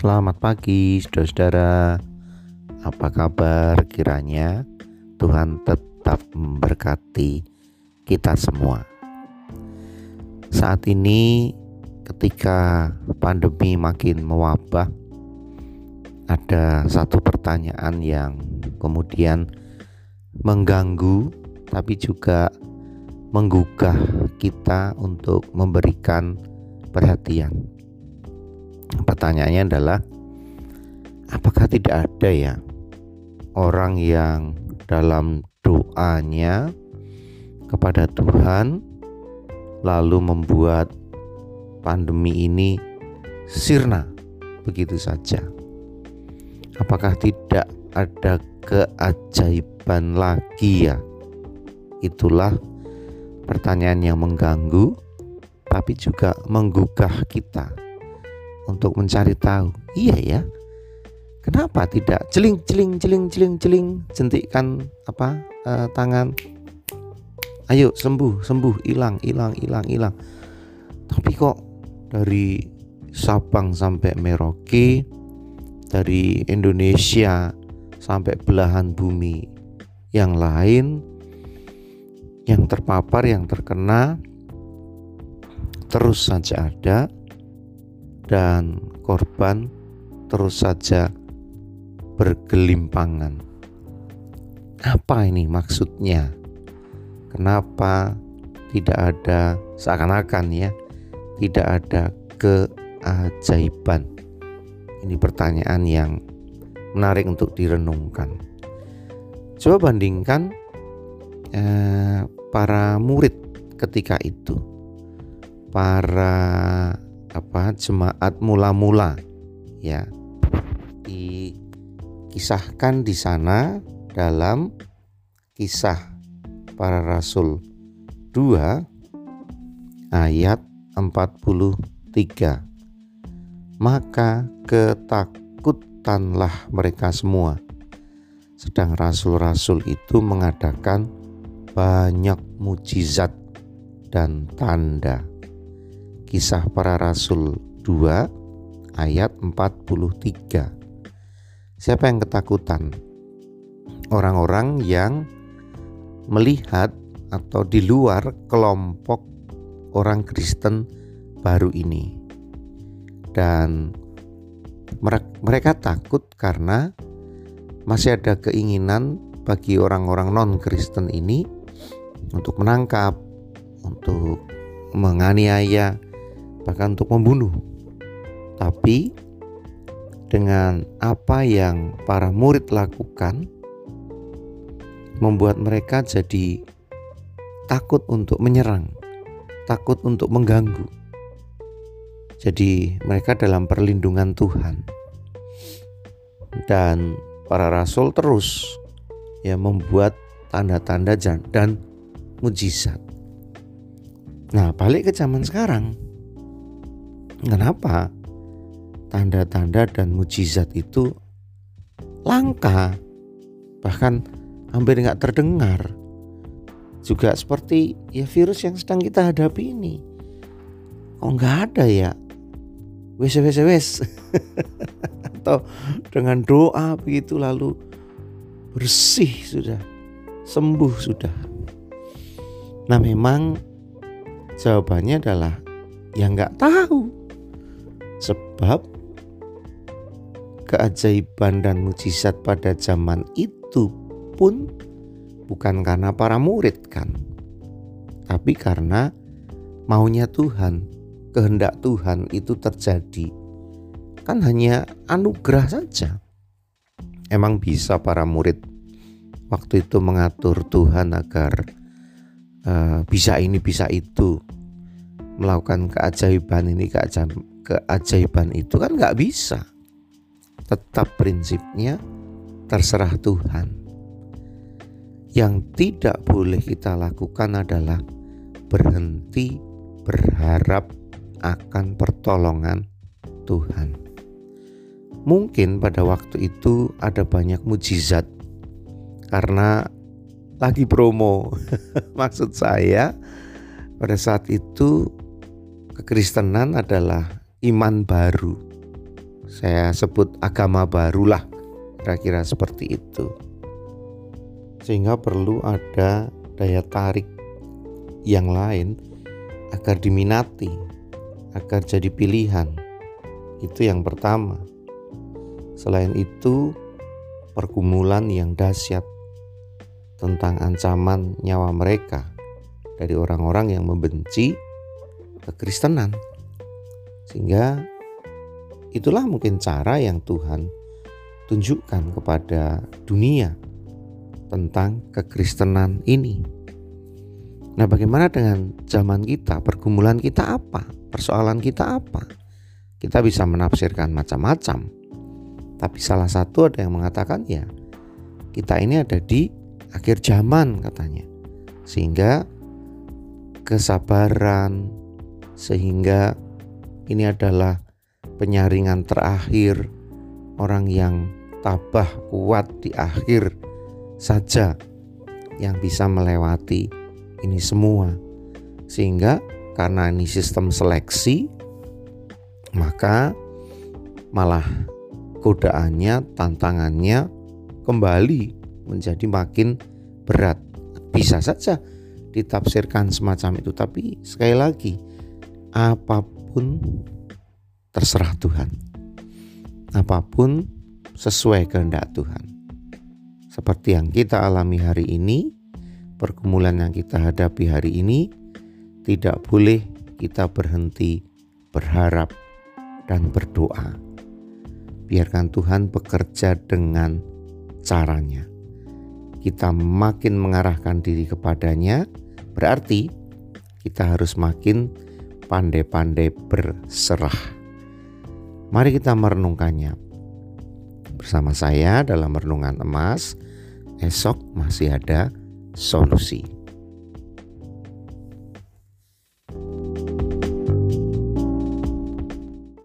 Selamat pagi, saudara-saudara. Apa kabar? Kiranya Tuhan tetap memberkati kita semua. Saat ini, ketika pandemi makin mewabah, ada satu pertanyaan yang kemudian mengganggu, tapi juga menggugah kita untuk memberikan perhatian pertanyaannya adalah apakah tidak ada ya orang yang dalam doanya kepada Tuhan lalu membuat pandemi ini sirna begitu saja. Apakah tidak ada keajaiban lagi ya? Itulah pertanyaan yang mengganggu tapi juga menggugah kita untuk mencari tahu. Iya ya. Kenapa tidak celing celing celing celing celing jentikkan apa uh, tangan. Ayo sembuh sembuh hilang hilang hilang hilang. Tapi kok dari Sabang sampai Merauke dari Indonesia sampai belahan bumi yang lain yang terpapar yang terkena terus saja ada dan korban terus saja bergelimpangan. Apa ini maksudnya? Kenapa tidak ada seakan-akan ya, tidak ada keajaiban? Ini pertanyaan yang menarik untuk direnungkan. Coba bandingkan eh, para murid ketika itu, para apa jemaat mula-mula ya. Dikisahkan di sana dalam kisah para rasul. 2 ayat 43 maka ketakutanlah mereka semua. Sedang rasul-rasul itu mengadakan banyak mujizat dan tanda Kisah Para Rasul 2 ayat 43. Siapa yang ketakutan? Orang-orang yang melihat atau di luar kelompok orang Kristen baru ini. Dan mereka takut karena masih ada keinginan bagi orang-orang non-Kristen ini untuk menangkap, untuk menganiaya, bahkan untuk membunuh. Tapi dengan apa yang para murid lakukan membuat mereka jadi takut untuk menyerang, takut untuk mengganggu. Jadi mereka dalam perlindungan Tuhan. Dan para rasul terus ya membuat tanda-tanda dan mujizat. Nah, balik ke zaman sekarang. Kenapa tanda-tanda dan mujizat itu langka, bahkan hampir nggak terdengar. Juga seperti ya virus yang sedang kita hadapi ini. Oh nggak ada ya? Wes wes wes. Atau dengan doa begitu lalu bersih sudah, sembuh sudah. Nah memang jawabannya adalah ya nggak tahu Sebab keajaiban dan mujizat pada zaman itu pun bukan karena para murid kan. Tapi karena maunya Tuhan, kehendak Tuhan itu terjadi. Kan hanya anugerah saja. Emang bisa para murid waktu itu mengatur Tuhan agar uh, bisa ini bisa itu melakukan keajaiban ini keajaiban keajaiban itu kan nggak bisa. Tetap prinsipnya terserah Tuhan. Yang tidak boleh kita lakukan adalah berhenti berharap akan pertolongan Tuhan. Mungkin pada waktu itu ada banyak mujizat karena lagi promo. Maksud saya pada saat itu kekristenan adalah iman baru. saya sebut agama barulah kira-kira seperti itu. Sehingga perlu ada daya tarik yang lain agar diminati agar jadi pilihan. Itu yang pertama. Selain itu pergumulan yang dahsyat tentang ancaman nyawa mereka dari orang-orang yang membenci kekristenan sehingga itulah mungkin cara yang Tuhan tunjukkan kepada dunia tentang kekristenan ini. Nah, bagaimana dengan zaman kita? Pergumulan kita apa? Persoalan kita apa? Kita bisa menafsirkan macam-macam. Tapi salah satu ada yang mengatakan ya, kita ini ada di akhir zaman katanya. Sehingga kesabaran sehingga ini adalah penyaringan terakhir orang yang tabah kuat di akhir saja yang bisa melewati ini semua. Sehingga karena ini sistem seleksi maka malah godaannya, tantangannya kembali menjadi makin berat. Bisa saja ditafsirkan semacam itu, tapi sekali lagi apa pun terserah Tuhan. Apa pun sesuai kehendak Tuhan seperti yang kita alami hari ini, pergumulan yang kita hadapi hari ini, tidak boleh kita berhenti berharap dan berdoa. Biarkan Tuhan bekerja dengan caranya. Kita makin mengarahkan diri kepadanya, berarti kita harus makin pandai-pandai berserah. Mari kita merenungkannya bersama saya dalam renungan emas. Esok masih ada solusi.